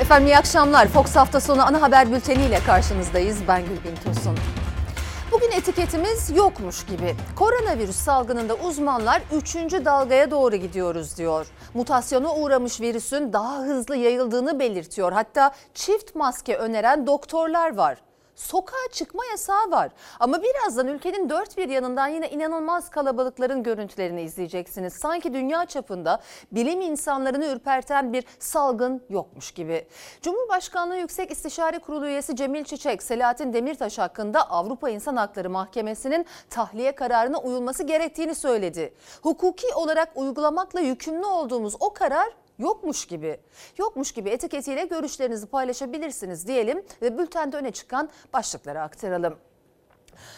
Efendim iyi akşamlar. Fox hafta sonu ana haber bülteniyle karşınızdayız. Ben Gülbin Tosun. Bugün etiketimiz yokmuş gibi. Koronavirüs salgınında uzmanlar 3. dalgaya doğru gidiyoruz diyor. Mutasyona uğramış virüsün daha hızlı yayıldığını belirtiyor. Hatta çift maske öneren doktorlar var sokağa çıkma yasağı var. Ama birazdan ülkenin dört bir yanından yine inanılmaz kalabalıkların görüntülerini izleyeceksiniz. Sanki dünya çapında bilim insanlarını ürperten bir salgın yokmuş gibi. Cumhurbaşkanlığı Yüksek İstişare Kurulu üyesi Cemil Çiçek, Selahattin Demirtaş hakkında Avrupa İnsan Hakları Mahkemesi'nin tahliye kararına uyulması gerektiğini söyledi. Hukuki olarak uygulamakla yükümlü olduğumuz o karar yokmuş gibi, yokmuş gibi etiketiyle görüşlerinizi paylaşabilirsiniz diyelim ve bültende öne çıkan başlıkları aktaralım.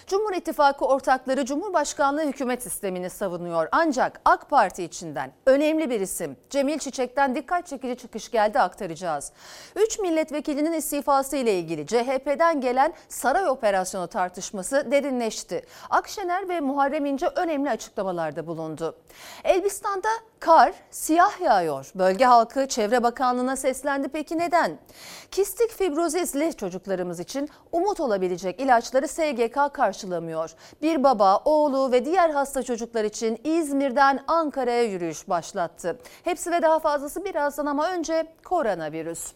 Cumhur İttifakı ortakları Cumhurbaşkanlığı hükümet sistemini savunuyor. Ancak AK Parti içinden önemli bir isim Cemil Çiçek'ten dikkat çekici çıkış geldi aktaracağız. 3 milletvekilinin istifası ile ilgili CHP'den gelen saray operasyonu tartışması derinleşti. Akşener ve Muharrem İnce önemli açıklamalarda bulundu. Elbistan'da kar siyah yağıyor. Bölge halkı Çevre Bakanlığı'na seslendi. Peki neden? Kistik fibrozisli çocuklarımız için umut olabilecek ilaçları SGK karşılamıyor. Bir baba, oğlu ve diğer hasta çocuklar için İzmir'den Ankara'ya yürüyüş başlattı. Hepsi ve daha fazlası birazdan ama önce koronavirüs.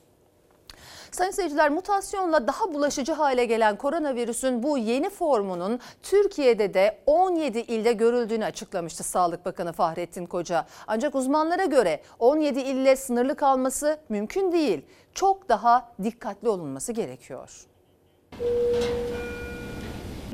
Sayın seyirciler mutasyonla daha bulaşıcı hale gelen koronavirüsün bu yeni formunun Türkiye'de de 17 ilde görüldüğünü açıklamıştı Sağlık Bakanı Fahrettin Koca. Ancak uzmanlara göre 17 ille sınırlı kalması mümkün değil. Çok daha dikkatli olunması gerekiyor.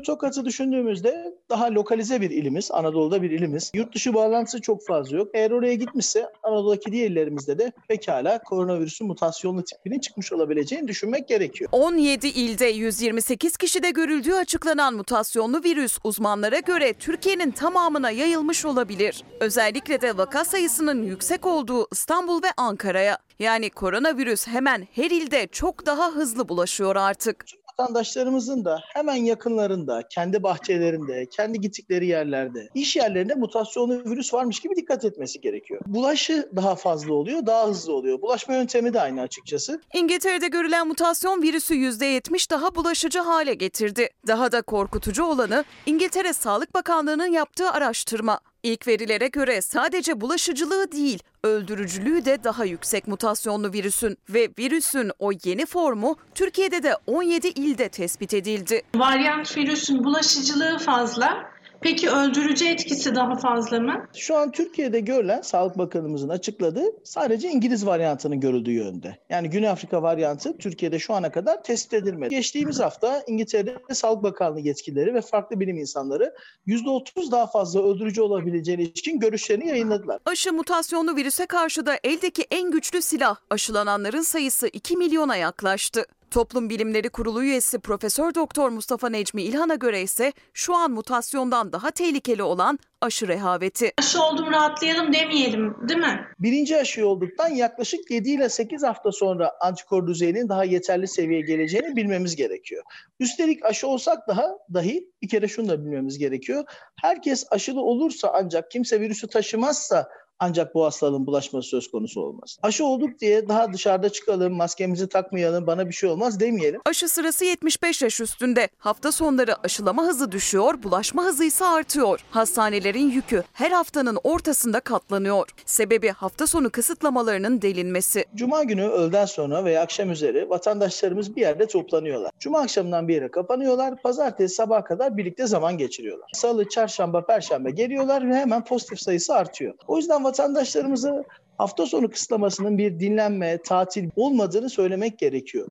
Tokat'ı düşündüğümüzde daha lokalize bir ilimiz, Anadolu'da bir ilimiz. Yurt dışı bağlantısı çok fazla yok. Eğer oraya gitmişse Anadolu'daki diğer illerimizde de pekala koronavirüsün mutasyonlu tipinin çıkmış olabileceğini düşünmek gerekiyor. 17 ilde 128 kişide görüldüğü açıklanan mutasyonlu virüs uzmanlara göre Türkiye'nin tamamına yayılmış olabilir. Özellikle de vaka sayısının yüksek olduğu İstanbul ve Ankara'ya. Yani koronavirüs hemen her ilde çok daha hızlı bulaşıyor artık vatandaşlarımızın da hemen yakınlarında, kendi bahçelerinde, kendi gittikleri yerlerde, iş yerlerinde mutasyonlu virüs varmış gibi dikkat etmesi gerekiyor. Bulaşı daha fazla oluyor, daha hızlı oluyor. Bulaşma yöntemi de aynı açıkçası. İngiltere'de görülen mutasyon virüsü %70 daha bulaşıcı hale getirdi. Daha da korkutucu olanı İngiltere Sağlık Bakanlığı'nın yaptığı araştırma. İlk verilere göre sadece bulaşıcılığı değil, öldürücülüğü de daha yüksek mutasyonlu virüsün ve virüsün o yeni formu Türkiye'de de 17 ilde tespit edildi. Varyant virüsün bulaşıcılığı fazla Peki öldürücü etkisi daha fazla mı? Şu an Türkiye'de görülen Sağlık Bakanımızın açıkladığı sadece İngiliz varyantının görüldüğü yönde. Yani Güney Afrika varyantı Türkiye'de şu ana kadar tespit edilmedi. Geçtiğimiz hafta İngiltere'de Sağlık Bakanlığı yetkilileri ve farklı bilim insanları %30 daha fazla öldürücü olabileceğine ilişkin görüşlerini yayınladılar. Aşı mutasyonlu virüse karşı da eldeki en güçlü silah aşılananların sayısı 2 milyona yaklaştı. Toplum Bilimleri Kurulu üyesi Profesör Doktor Mustafa Necmi İlhan'a göre ise şu an mutasyondan daha tehlikeli olan aşı rehaveti. Aşı oldum rahatlayalım demeyelim değil mi? Birinci aşı olduktan yaklaşık 7 ile 8 hafta sonra antikor düzeyinin daha yeterli seviyeye geleceğini bilmemiz gerekiyor. Üstelik aşı olsak daha dahi bir kere şunu da bilmemiz gerekiyor. Herkes aşılı olursa ancak kimse virüsü taşımazsa ancak bu hastalığın bulaşması söz konusu olmaz. Aşı olduk diye daha dışarıda çıkalım, maskemizi takmayalım, bana bir şey olmaz demeyelim. Aşı sırası 75 yaş üstünde. Hafta sonları aşılama hızı düşüyor, bulaşma hızı ise artıyor. Hastanelerin yükü her haftanın ortasında katlanıyor. Sebebi hafta sonu kısıtlamalarının delinmesi. Cuma günü öğleden sonra veya akşam üzeri vatandaşlarımız bir yerde toplanıyorlar. Cuma akşamından bir yere kapanıyorlar. Pazartesi sabah kadar birlikte zaman geçiriyorlar. Salı, çarşamba, perşembe geliyorlar ve hemen pozitif sayısı artıyor. O yüzden vatandaşlarımıza hafta sonu kısıtlamasının bir dinlenme, tatil olmadığını söylemek gerekiyor.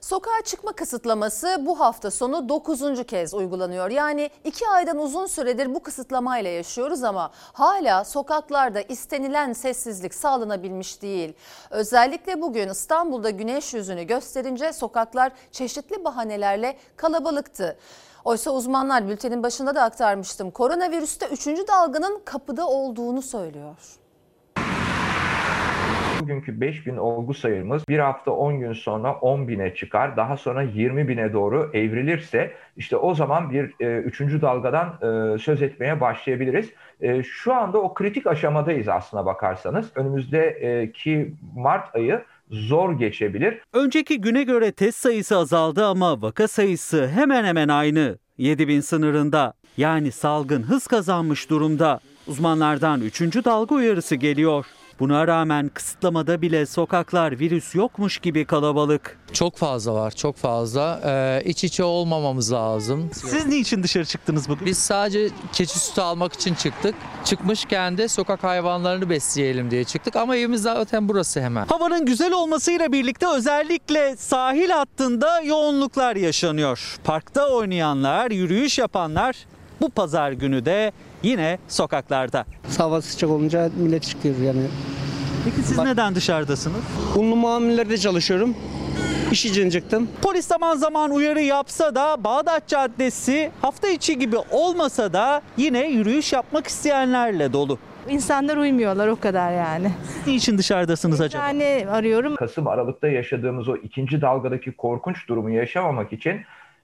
Sokağa çıkma kısıtlaması bu hafta sonu 9. kez uygulanıyor. Yani 2 aydan uzun süredir bu kısıtlamayla yaşıyoruz ama hala sokaklarda istenilen sessizlik sağlanabilmiş değil. Özellikle bugün İstanbul'da güneş yüzünü gösterince sokaklar çeşitli bahanelerle kalabalıktı. Oysa uzmanlar bültenin başında da aktarmıştım. Koronavirüste 3. dalganın kapıda olduğunu söylüyor. Bugünkü 5000 olgu sayımız bir hafta 10 gün sonra 10 bine çıkar. Daha sonra 20 bine doğru evrilirse işte o zaman bir e, üçüncü dalgadan e, söz etmeye başlayabiliriz. E, şu anda o kritik aşamadayız aslına bakarsanız. Önümüzdeki Mart ayı zor geçebilir. Önceki güne göre test sayısı azaldı ama vaka sayısı hemen hemen aynı. 7000 sınırında. Yani salgın hız kazanmış durumda. Uzmanlardan 3. dalga uyarısı geliyor. Buna rağmen kısıtlamada bile sokaklar virüs yokmuş gibi kalabalık. Çok fazla var, çok fazla. Ee, iç içe olmamamız lazım. Siz niçin dışarı çıktınız bugün? Biz sadece keçi sütü almak için çıktık. Çıkmışken de sokak hayvanlarını besleyelim diye çıktık ama evimiz zaten burası hemen. Havanın güzel olmasıyla birlikte özellikle sahil hattında yoğunluklar yaşanıyor. Parkta oynayanlar, yürüyüş yapanlar bu pazar günü de yine sokaklarda. Hava sıcak olunca millet çıkıyor yani. Peki siz Bak- neden dışarıdasınız? Unlu mamulelerde çalışıyorum. İş için çıktım. Polis zaman zaman uyarı yapsa da Bağdat Caddesi hafta içi gibi olmasa da yine yürüyüş yapmak isteyenlerle dolu. İnsanlar uymuyorlar o kadar yani. Niçin dışarıdasınız acaba? Yani arıyorum. Kasım Aralık'ta yaşadığımız o ikinci dalgadaki korkunç durumu yaşamamak için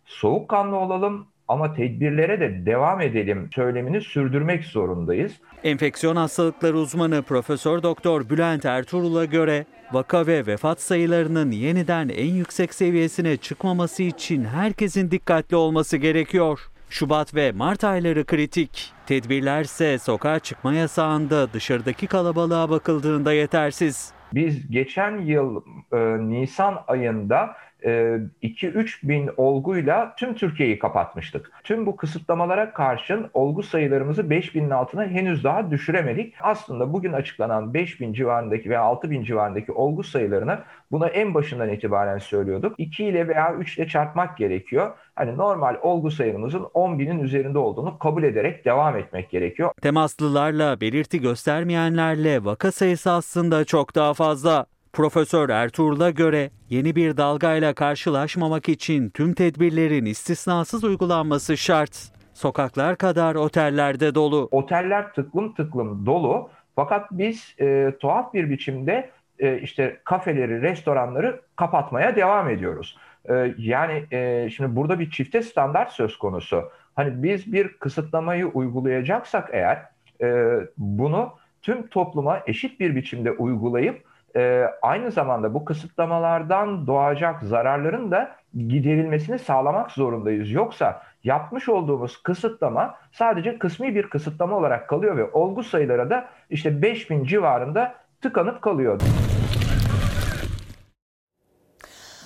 soğukkanlı olalım ama tedbirlere de devam edelim söylemini sürdürmek zorundayız. Enfeksiyon hastalıkları uzmanı Profesör Doktor Bülent Ertuğrul'a göre vaka ve vefat sayılarının yeniden en yüksek seviyesine çıkmaması için herkesin dikkatli olması gerekiyor. Şubat ve Mart ayları kritik. Tedbirlerse sokağa çıkma yasağında dışarıdaki kalabalığa bakıldığında yetersiz. Biz geçen yıl e, Nisan ayında 2-3 bin olguyla tüm Türkiye'yi kapatmıştık. Tüm bu kısıtlamalara karşın olgu sayılarımızı 5 binin altına henüz daha düşüremedik. Aslında bugün açıklanan 5 bin civarındaki veya 6 bin civarındaki olgu sayılarını buna en başından itibaren söylüyorduk. 2 ile veya 3 ile çarpmak gerekiyor. Hani normal olgu sayımızın 10 binin üzerinde olduğunu kabul ederek devam etmek gerekiyor. Temaslılarla belirti göstermeyenlerle vaka sayısı aslında çok daha fazla. Profesör Ertuğrul'a göre yeni bir dalgayla karşılaşmamak için tüm tedbirlerin istisnasız uygulanması şart. Sokaklar kadar otellerde dolu. Oteller tıklım tıklım dolu. Fakat biz e, tuhaf bir biçimde e, işte kafeleri, restoranları kapatmaya devam ediyoruz. E, yani e, şimdi burada bir çifte standart söz konusu. Hani biz bir kısıtlamayı uygulayacaksak eğer e, bunu tüm topluma eşit bir biçimde uygulayıp e, aynı zamanda bu kısıtlamalardan doğacak zararların da giderilmesini sağlamak zorundayız. Yoksa yapmış olduğumuz kısıtlama sadece kısmi bir kısıtlama olarak kalıyor ve olgu sayılara da işte 5000 civarında tıkanıp kalıyor.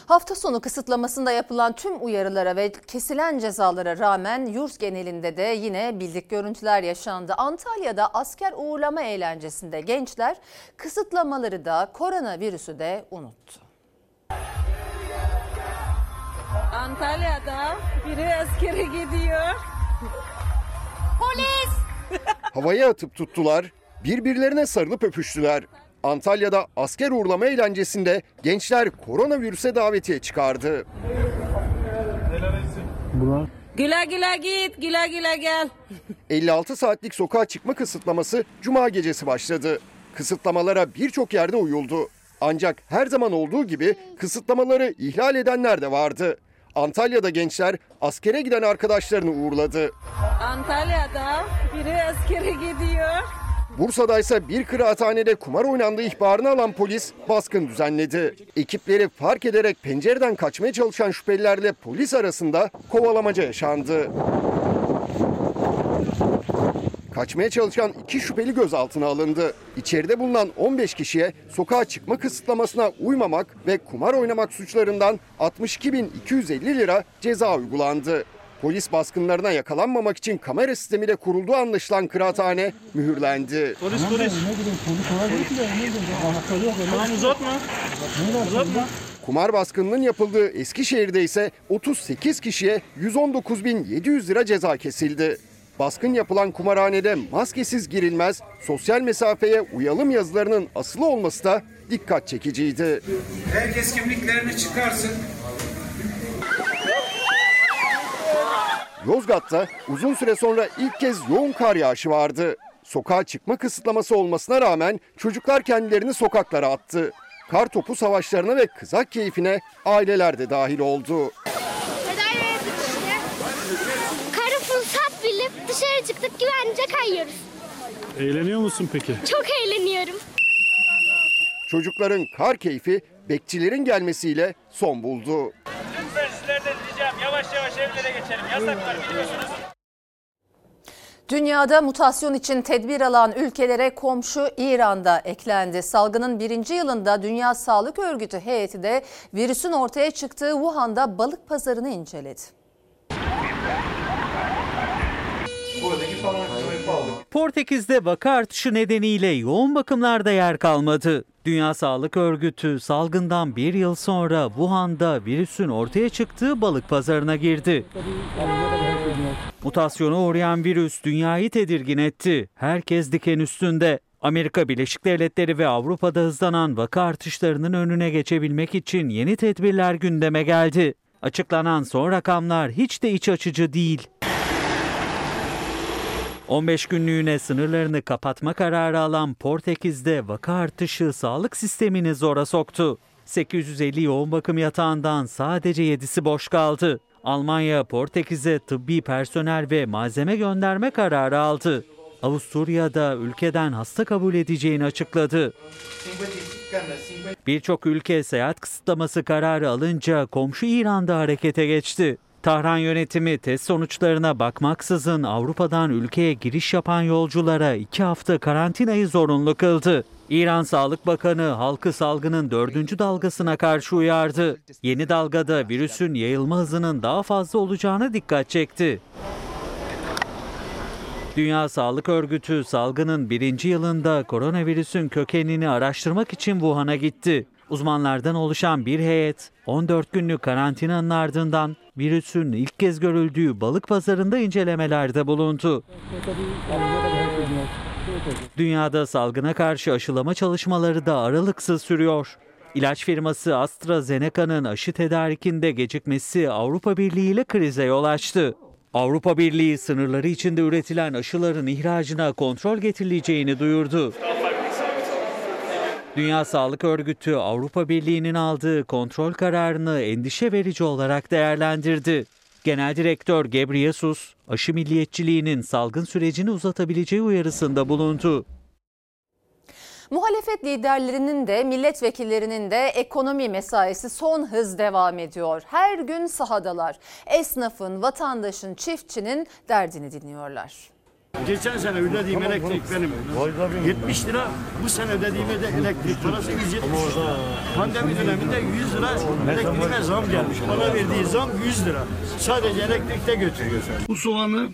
Hafta sonu kısıtlamasında yapılan tüm uyarılara ve kesilen cezalara rağmen yurt genelinde de yine bildik görüntüler yaşandı. Antalya'da asker uğurlama eğlencesinde gençler kısıtlamaları da koronavirüsü de unuttu. Antalya'da biri askere gidiyor. Havaya atıp tuttular, birbirlerine sarılıp öpüştüler. Antalya'da asker uğurlama eğlencesinde gençler koronavirüse davetiye çıkardı. Güle güle git, güle güle gel. 56 saatlik sokağa çıkma kısıtlaması cuma gecesi başladı. Kısıtlamalara birçok yerde uyuldu. Ancak her zaman olduğu gibi kısıtlamaları ihlal edenler de vardı. Antalya'da gençler askere giden arkadaşlarını uğurladı. Antalya'da biri askere gidiyor. Bursa'da ise bir kıraathanede kumar oynandığı ihbarını alan polis baskın düzenledi. Ekipleri fark ederek pencereden kaçmaya çalışan şüphelilerle polis arasında kovalamaca yaşandı. Kaçmaya çalışan iki şüpheli gözaltına alındı. İçeride bulunan 15 kişiye sokağa çıkma kısıtlamasına uymamak ve kumar oynamak suçlarından 62.250 lira ceza uygulandı. Polis baskınlarına yakalanmamak için kamera sistemi de kurulduğu anlaşılan kıraathane mühürlendi. Kumar baskınının yapıldığı Eskişehir'de ise 38 kişiye 119.700 lira ceza kesildi. Baskın yapılan kumarhanede maskesiz girilmez, sosyal mesafeye uyalım yazılarının asılı olması da dikkat çekiciydi. Herkes kimliklerini çıkarsın. Yozgat'ta uzun süre sonra ilk kez yoğun kar yağışı vardı. Sokağa çıkma kısıtlaması olmasına rağmen çocuklar kendilerini sokaklara attı. Kar topu savaşlarına ve kızak keyfine aileler de dahil oldu. Karı fırsat bilip dışarı çıktık güvence kayıyoruz. Eğleniyor musun peki? Çok eğleniyorum. Çocukların kar keyfi bekçilerin gelmesiyle son buldu. Evlere geçelim. Yasak var biliyorsunuz. Dünyada mutasyon için tedbir alan ülkelere komşu İran'da eklendi. Salgının birinci yılında Dünya Sağlık Örgütü heyeti de virüsün ortaya çıktığı Wuhan'da balık pazarını inceledi. Portekiz'de vaka artışı nedeniyle yoğun bakımlarda yer kalmadı. Dünya Sağlık Örgütü salgından bir yıl sonra Wuhan'da virüsün ortaya çıktığı balık pazarına girdi. Mutasyona uğrayan virüs dünyayı tedirgin etti. Herkes diken üstünde. Amerika Birleşik Devletleri ve Avrupa'da hızlanan vaka artışlarının önüne geçebilmek için yeni tedbirler gündeme geldi. Açıklanan son rakamlar hiç de iç açıcı değil. 15 günlüğüne sınırlarını kapatma kararı alan Portekiz'de vaka artışı sağlık sistemini zora soktu. 850 yoğun bakım yatağından sadece 7'si boş kaldı. Almanya Portekiz'e tıbbi personel ve malzeme gönderme kararı aldı. Avusturya'da ülkeden hasta kabul edeceğini açıkladı. Birçok ülke seyahat kısıtlaması kararı alınca komşu İran'da harekete geçti. Tahran yönetimi test sonuçlarına bakmaksızın Avrupa'dan ülkeye giriş yapan yolculara iki hafta karantinayı zorunlu kıldı. İran Sağlık Bakanı halkı salgının dördüncü dalgasına karşı uyardı. Yeni dalgada virüsün yayılma hızının daha fazla olacağına dikkat çekti. Dünya Sağlık Örgütü salgının birinci yılında koronavirüsün kökenini araştırmak için Wuhan'a gitti. Uzmanlardan oluşan bir heyet 14 günlük karantinanın ardından virüsün ilk kez görüldüğü balık pazarında incelemelerde bulundu. Dünyada salgına karşı aşılama çalışmaları da aralıksız sürüyor. İlaç firması AstraZeneca'nın aşı tedarikinde gecikmesi Avrupa Birliği ile krize yol açtı. Avrupa Birliği sınırları içinde üretilen aşıların ihracına kontrol getirileceğini duyurdu. Dünya Sağlık Örgütü Avrupa Birliği'nin aldığı kontrol kararını endişe verici olarak değerlendirdi. Genel Direktör Gebreyesus, aşı milliyetçiliğinin salgın sürecini uzatabileceği uyarısında bulundu. Muhalefet liderlerinin de milletvekillerinin de ekonomi mesaisi son hız devam ediyor. Her gün sahadalar. Esnafın, vatandaşın, çiftçinin derdini dinliyorlar. Geçen sene ödediğim elektrik benim 70 lira. Bu sene ödediğime de elektrik parası 170 lira. Pandemi döneminde 100 lira elektriğime zam gelmiş. Bana verdiği zam 100 lira. Sadece elektrikte götürüyor. Bu soğanı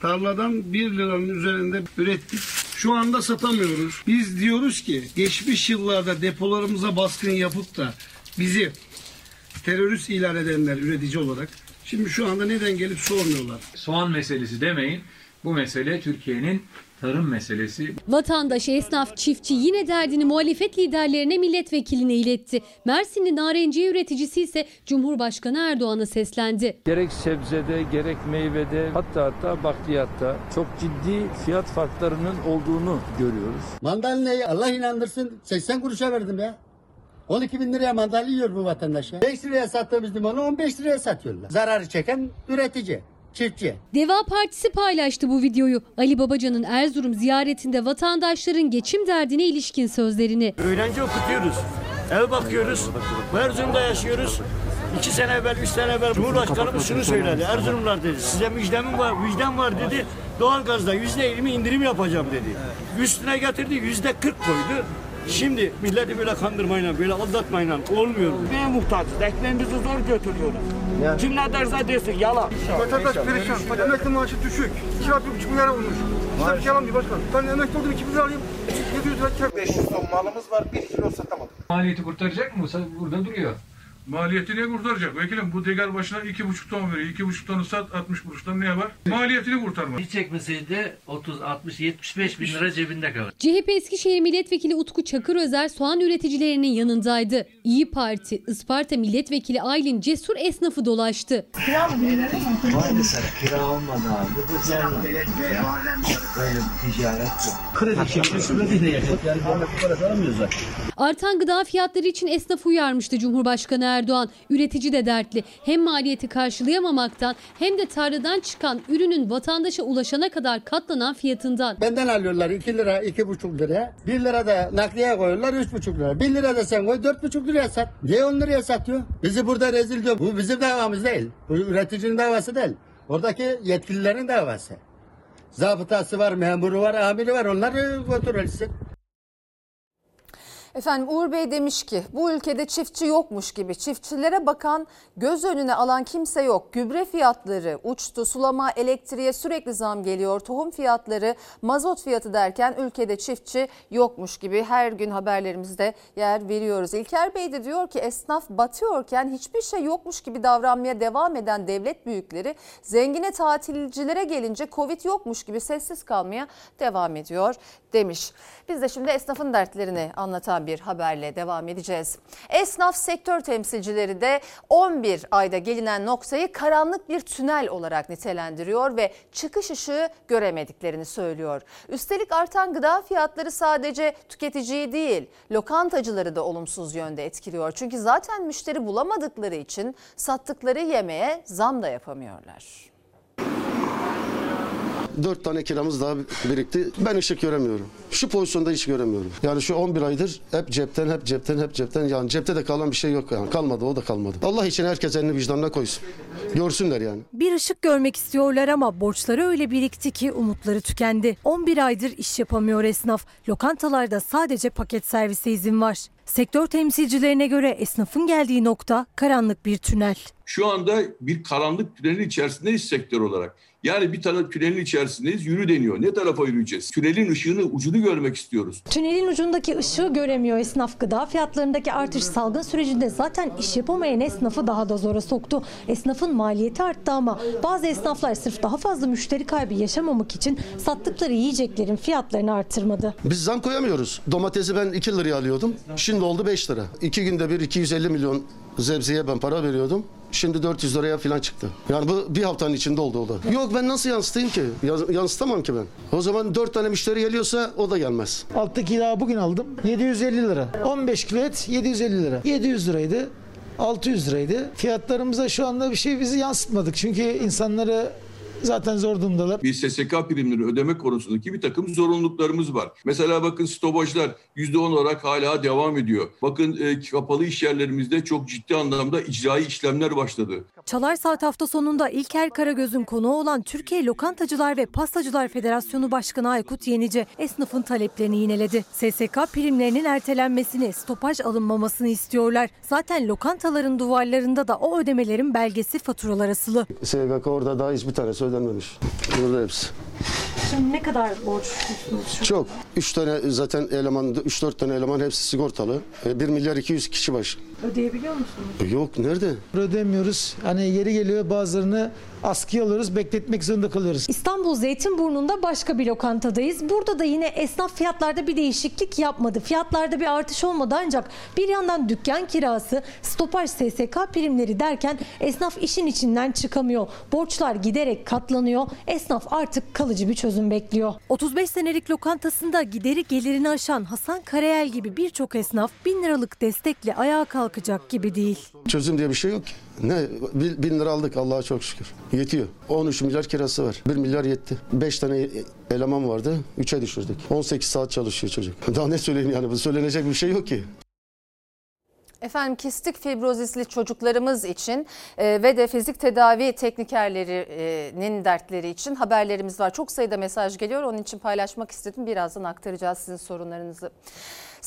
tarladan 1 liranın üzerinde ürettik. Şu anda satamıyoruz. Biz diyoruz ki geçmiş yıllarda depolarımıza baskın yapıp da bizi terörist ilan edenler üretici olarak şimdi şu anda neden gelip sormuyorlar? Soğan meselesi demeyin. Bu mesele Türkiye'nin tarım meselesi. Vatandaş, esnaf, çiftçi yine derdini muhalefet liderlerine milletvekiline iletti. Mersinli narenciye üreticisi ise Cumhurbaşkanı Erdoğan'a seslendi. Gerek sebzede gerek meyvede hatta hatta bakliyatta çok ciddi fiyat farklarının olduğunu görüyoruz. Mandalinayı Allah inandırsın 80 kuruşa verdim ya. 12 bin liraya mandalina yiyor bu vatandaş ya. 5 liraya sattığımız limonu 15 liraya satıyorlar. Zararı çeken üretici. Çiftçi. Deva Partisi paylaştı bu videoyu. Ali Babacan'ın Erzurum ziyaretinde vatandaşların geçim derdine ilişkin sözlerini. Öğrenci okutuyoruz. Ev bakıyoruz. Erzurum'da yaşıyoruz. İki sene evvel, üç sene evvel Cumhurbaşkanımız şunu söyledi. Erzurumlar dedi. Size müjdemim var, müjdem var dedi. Doğalgazda yüzde yirmi indirim yapacağım dedi. Üstüne getirdi yüzde kırk koydu. Şimdi milleti böyle kandırmayla, böyle aldatmayla olmuyor. Neye muhtacız? Ekmeğimizi zor götürüyoruz. Kim ne derse desin yalan. Vatandaş perişan. Emekli maaşı düşük. Kira bir buçuk milyar olmuş. İşte bir yalan değil başkan. Ben emekli oldum 2000 lira alayım. 700 lira kira. 500 ton malımız var 1 kilo satamadık. Maliyeti kurtaracak mı? Burada duruyor. Maliyetini kurtaracak. Vekilim bu teker başına iki buçuk ton veriyor. İki buçuk tonu sat 60 kuruştan ne yapar? Maliyetini kurtarma. Hiç çekmeseydi 30, 60, 75 bin lira cebinde kalır. CHP Eskişehir Milletvekili Utku Çakırözer soğan üreticilerinin yanındaydı. İyi Parti, Isparta Milletvekili Aylin Cesur esnafı dolaştı. Kira mı verilir Maalesef kira olmadı abi. Bu zorla. Böyle bir ticaret yok. Kredi çekmesi kredi de yakın. Yani bu para alamıyoruz zaten. Artan gıda fiyatları için esnafı uyarmıştı Cumhurbaşkanı Erdoğan. Üretici de dertli. Hem maliyeti karşılayamamaktan hem de tarladan çıkan ürünün vatandaşa ulaşana kadar katlanan fiyatından. Benden alıyorlar 2 lira, 2,5 lira. 1 lira da nakliye koyuyorlar 3,5 lira. 1 lira da sen koy 4,5 liraya sat. Niye 10 liraya satıyor? Bizi burada rezil diyor. Bu bizim davamız değil. Bu üreticinin davası değil. Oradaki yetkililerin davası. Zabıtası var, memuru var, amiri var. Onlar e, kontrol etsin. Efendim Uğur Bey demiş ki bu ülkede çiftçi yokmuş gibi çiftçilere bakan göz önüne alan kimse yok. Gübre fiyatları uçtu sulama elektriğe sürekli zam geliyor tohum fiyatları mazot fiyatı derken ülkede çiftçi yokmuş gibi her gün haberlerimizde yer veriyoruz. İlker Bey de diyor ki esnaf batıyorken hiçbir şey yokmuş gibi davranmaya devam eden devlet büyükleri zengine tatilcilere gelince Covid yokmuş gibi sessiz kalmaya devam ediyor demiş. Biz de şimdi esnafın dertlerini anlatan bir haberle devam edeceğiz. Esnaf sektör temsilcileri de 11 ayda gelinen noktayı karanlık bir tünel olarak nitelendiriyor ve çıkış ışığı göremediklerini söylüyor. Üstelik artan gıda fiyatları sadece tüketiciyi değil, lokantacıları da olumsuz yönde etkiliyor. Çünkü zaten müşteri bulamadıkları için sattıkları yemeğe zam da yapamıyorlar. Dört tane kiramız daha birikti. Ben ışık göremiyorum. Şu pozisyonda hiç göremiyorum. Yani şu 11 aydır hep cepten, hep cepten, hep cepten. Yani cepte de kalan bir şey yok yani. Kalmadı, o da kalmadı. Allah için herkes elini vicdanına koysun. Görsünler yani. Bir ışık görmek istiyorlar ama borçları öyle birikti ki umutları tükendi. 11 aydır iş yapamıyor esnaf. Lokantalarda sadece paket servise izin var. Sektör temsilcilerine göre esnafın geldiği nokta karanlık bir tünel. Şu anda bir karanlık tünelin içerisindeyiz sektör olarak. Yani bir tane tünelin içerisindeyiz yürü deniyor. Ne tarafa yürüyeceğiz? Tünelin ışığını ucunu görmek istiyoruz. Tünelin ucundaki ışığı göremiyor esnaf. Gıda fiyatlarındaki artış salgın sürecinde zaten iş yapamayan esnafı daha da zora soktu. Esnafın maliyeti arttı ama bazı esnaflar sırf daha fazla müşteri kaybı yaşamamak için sattıkları yiyeceklerin fiyatlarını artırmadı. Biz zam koyamıyoruz. Domatesi ben 2 liraya alıyordum. Şimdi oldu 5 lira. 2 günde bir 250 milyon zebzeye ben para veriyordum. Şimdi 400 liraya falan çıktı. Yani bu bir haftanın içinde oldu o da. Yok ben nasıl yansıtayım ki? Yans- yansıtamam ki ben. O zaman 4 tane müşteri geliyorsa o da gelmez. Alttaki daha bugün aldım. 750 lira. 15 kilo et 750 lira. 700 liraydı. 600 liraydı. Fiyatlarımıza şu anda bir şey bizi yansıtmadık. Çünkü insanları zaten zor durumdalar. Bir SSK primleri ödeme konusundaki bir takım zorunluluklarımız var. Mesela bakın stopajlar %10 olarak hala devam ediyor. Bakın e, kapalı iş yerlerimizde çok ciddi anlamda icraî işlemler başladı. Çalar Saat hafta sonunda İlker Karagöz'ün konuğu olan Türkiye Lokantacılar ve Pastacılar Federasyonu Başkanı Aykut Yenici esnafın taleplerini yineledi. SSK primlerinin ertelenmesini, stopaj alınmamasını istiyorlar. Zaten lokantaların duvarlarında da o ödemelerin belgesi faturalar asılı. SGK orada daha hiçbir tanesi ödenmemiş. Burada hepsi. Şimdi ne kadar borç Çok. 3 tane zaten eleman, 3-4 tane eleman hepsi sigortalı. 1 milyar 200 kişi baş. Ödeyebiliyor musunuz? Yok nerede? Ödemiyoruz. Hani yeri geliyor bazılarını askıya alıyoruz. Bekletmek zorunda kalıyoruz. İstanbul Zeytinburnu'nda başka bir lokantadayız. Burada da yine esnaf fiyatlarda bir değişiklik yapmadı. Fiyatlarda bir artış olmadı ancak bir yandan dükkan kirası, stopaj SSK primleri derken esnaf işin içinden çıkamıyor. Borçlar giderek katlanıyor. Esnaf artık kalıcı bir çözüm bekliyor. 35 senelik lokantasında gideri gelirini aşan Hasan Karayel gibi birçok esnaf 1000 liralık destekle ayağa kalkacak gibi değil. Çözüm diye bir şey yok ki. Ne? Bin, bin lira aldık Allah'a çok şükür. Yetiyor. 13 milyar kirası var. 1 milyar yetti. 5 tane eleman vardı. 3'e düşürdük. 18 saat çalışıyor çocuk. Daha ne söyleyeyim yani? Bu söylenecek bir şey yok ki. Efendim kistik fibrozisli çocuklarımız için e, ve de fizik tedavi teknikerlerinin dertleri için haberlerimiz var. Çok sayıda mesaj geliyor onun için paylaşmak istedim. Birazdan aktaracağız sizin sorunlarınızı.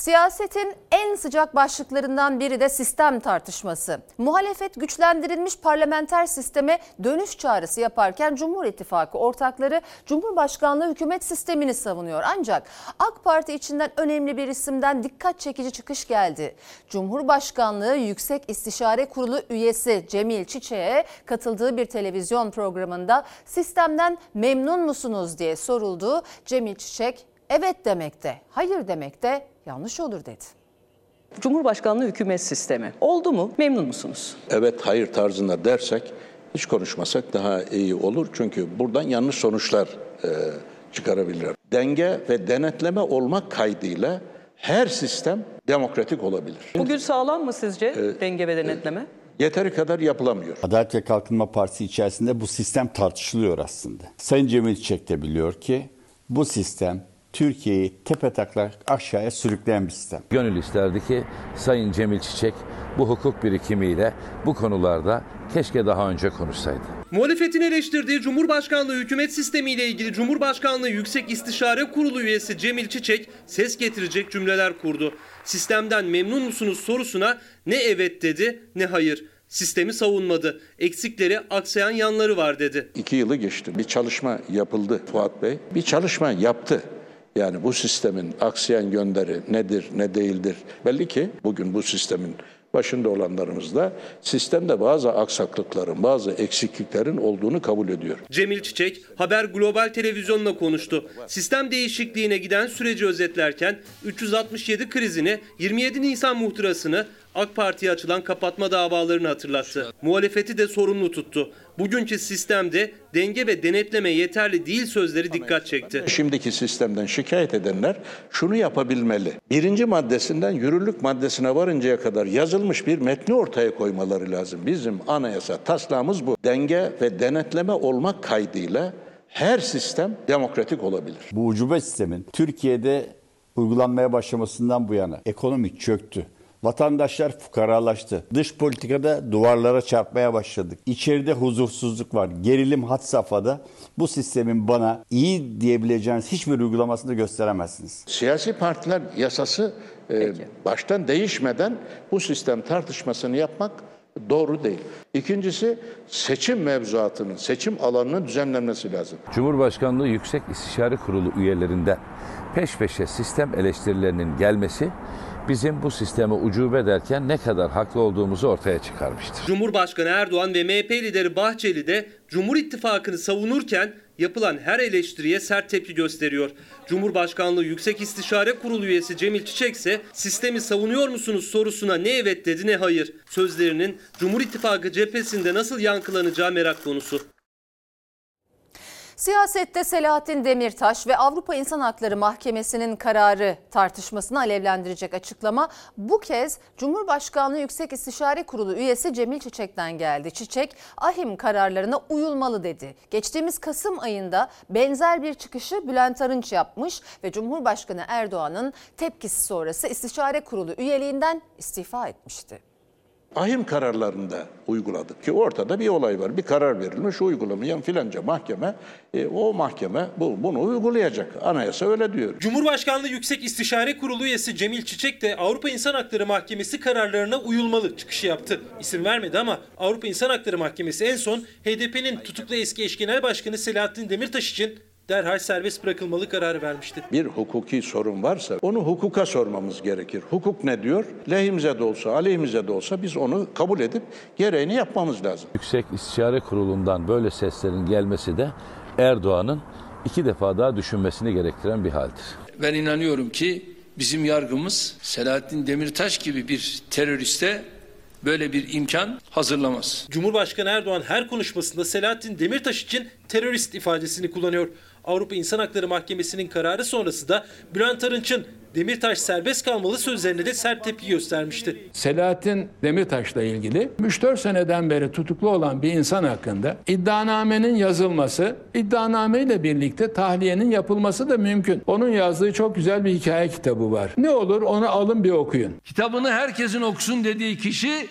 Siyasetin en sıcak başlıklarından biri de sistem tartışması. Muhalefet güçlendirilmiş parlamenter sisteme dönüş çağrısı yaparken Cumhur İttifakı ortakları Cumhurbaşkanlığı hükümet sistemini savunuyor. Ancak AK Parti içinden önemli bir isimden dikkat çekici çıkış geldi. Cumhurbaşkanlığı Yüksek İstişare Kurulu üyesi Cemil Çiçek'e katıldığı bir televizyon programında sistemden memnun musunuz diye soruldu. Cemil Çiçek evet demekte, hayır demekte yanlış olur dedi. Cumhurbaşkanlığı hükümet sistemi oldu mu? Memnun musunuz? evet hayır tarzında dersek hiç konuşmasak daha iyi olur. Çünkü buradan yanlış sonuçlar e, çıkarabilir. Denge ve denetleme olmak kaydıyla her sistem demokratik olabilir. Bugün sağlam mı sizce denge ve denetleme? Yeteri kadar yapılamıyor. Adalet ve Kalkınma Partisi içerisinde bu sistem tartışılıyor aslında. Sayın Cemil Çiçek de biliyor ki bu sistem Türkiye'yi tepetaklak aşağıya sürükleyen bir sistem. Gönül isterdi ki Sayın Cemil Çiçek bu hukuk birikimiyle bu konularda keşke daha önce konuşsaydı. Muhalefetin eleştirdiği Cumhurbaşkanlığı hükümet sistemiyle ilgili Cumhurbaşkanlığı Yüksek İstişare Kurulu üyesi Cemil Çiçek ses getirecek cümleler kurdu. Sistemden memnun musunuz sorusuna ne evet dedi ne hayır. Sistemi savunmadı. Eksikleri, aksayan yanları var dedi. İki yılı geçti. Bir çalışma yapıldı Fuat Bey. Bir çalışma yaptı. Yani bu sistemin aksayan yönleri nedir, ne değildir? Belli ki bugün bu sistemin başında olanlarımız da sistemde bazı aksaklıkların, bazı eksikliklerin olduğunu kabul ediyor. Cemil Çiçek Haber Global Televizyonu'na konuştu. Sistem değişikliğine giden süreci özetlerken 367 krizini, 27 Nisan muhtırasını, AK Parti'ye açılan kapatma davalarını hatırlattı. Muhalefeti de sorumlu tuttu. Bugünkü sistemde denge ve denetleme yeterli değil sözleri dikkat çekti. Şimdiki sistemden şikayet edenler şunu yapabilmeli. Birinci maddesinden yürürlük maddesine varıncaya kadar yazılmış bir metni ortaya koymaları lazım. Bizim anayasa taslağımız bu. Denge ve denetleme olmak kaydıyla her sistem demokratik olabilir. Bu ucube sistemin Türkiye'de uygulanmaya başlamasından bu yana ekonomi çöktü. Vatandaşlar fukaralaştı. Dış politikada duvarlara çarpmaya başladık. İçeride huzursuzluk var. Gerilim had safhada. Bu sistemin bana iyi diyebileceğiniz hiçbir uygulamasını gösteremezsiniz. Siyasi partiler yasası e, baştan değişmeden bu sistem tartışmasını yapmak doğru değil. İkincisi seçim mevzuatının, seçim alanının düzenlenmesi lazım. Cumhurbaşkanlığı Yüksek İstişare Kurulu üyelerinden peş peşe sistem eleştirilerinin gelmesi bizim bu sisteme ucube derken ne kadar haklı olduğumuzu ortaya çıkarmıştır. Cumhurbaşkanı Erdoğan ve MHP lideri Bahçeli de Cumhur İttifakı'nı savunurken yapılan her eleştiriye sert tepki gösteriyor. Cumhurbaşkanlığı Yüksek İstişare Kurulu üyesi Cemil Çiçek ise sistemi savunuyor musunuz sorusuna ne evet dedi ne hayır. Sözlerinin Cumhur İttifakı cephesinde nasıl yankılanacağı merak konusu. Siyasette Selahattin Demirtaş ve Avrupa İnsan Hakları Mahkemesi'nin kararı tartışmasını alevlendirecek açıklama bu kez Cumhurbaşkanlığı Yüksek İstişare Kurulu üyesi Cemil Çiçek'ten geldi. Çiçek, ahim kararlarına uyulmalı dedi. Geçtiğimiz Kasım ayında benzer bir çıkışı Bülent Arınç yapmış ve Cumhurbaşkanı Erdoğan'ın tepkisi sonrası İstişare Kurulu üyeliğinden istifa etmişti. Ahim kararlarında uyguladık ki ortada bir olay var. Bir karar verilmiş uygulamayan filanca mahkeme e, o mahkeme bu, bunu uygulayacak. Anayasa öyle diyor. Cumhurbaşkanlığı Yüksek İstişare Kurulu üyesi Cemil Çiçek de Avrupa İnsan Hakları Mahkemesi kararlarına uyulmalı çıkışı yaptı. İsim vermedi ama Avrupa İnsan Hakları Mahkemesi en son HDP'nin tutuklu eski eş genel başkanı Selahattin Demirtaş için derhal serbest bırakılmalı kararı vermişti. Bir hukuki sorun varsa onu hukuka sormamız gerekir. Hukuk ne diyor? Lehimize de olsa, aleyhimize de olsa biz onu kabul edip gereğini yapmamız lazım. Yüksek İstişare Kurulu'ndan böyle seslerin gelmesi de Erdoğan'ın iki defa daha düşünmesini gerektiren bir haldir. Ben inanıyorum ki bizim yargımız Selahattin Demirtaş gibi bir teröriste böyle bir imkan hazırlamaz. Cumhurbaşkanı Erdoğan her konuşmasında Selahattin Demirtaş için terörist ifadesini kullanıyor. Avrupa İnsan Hakları Mahkemesi'nin kararı sonrası da Bülent Arınç'ın Demirtaş serbest kalmalı sözlerine de sert tepki göstermişti. Selahattin Demirtaş'la ilgili 3-4 seneden beri tutuklu olan bir insan hakkında iddianamenin yazılması, iddianameyle birlikte tahliyenin yapılması da mümkün. Onun yazdığı çok güzel bir hikaye kitabı var. Ne olur onu alın bir okuyun. Kitabını herkesin okusun dediği kişi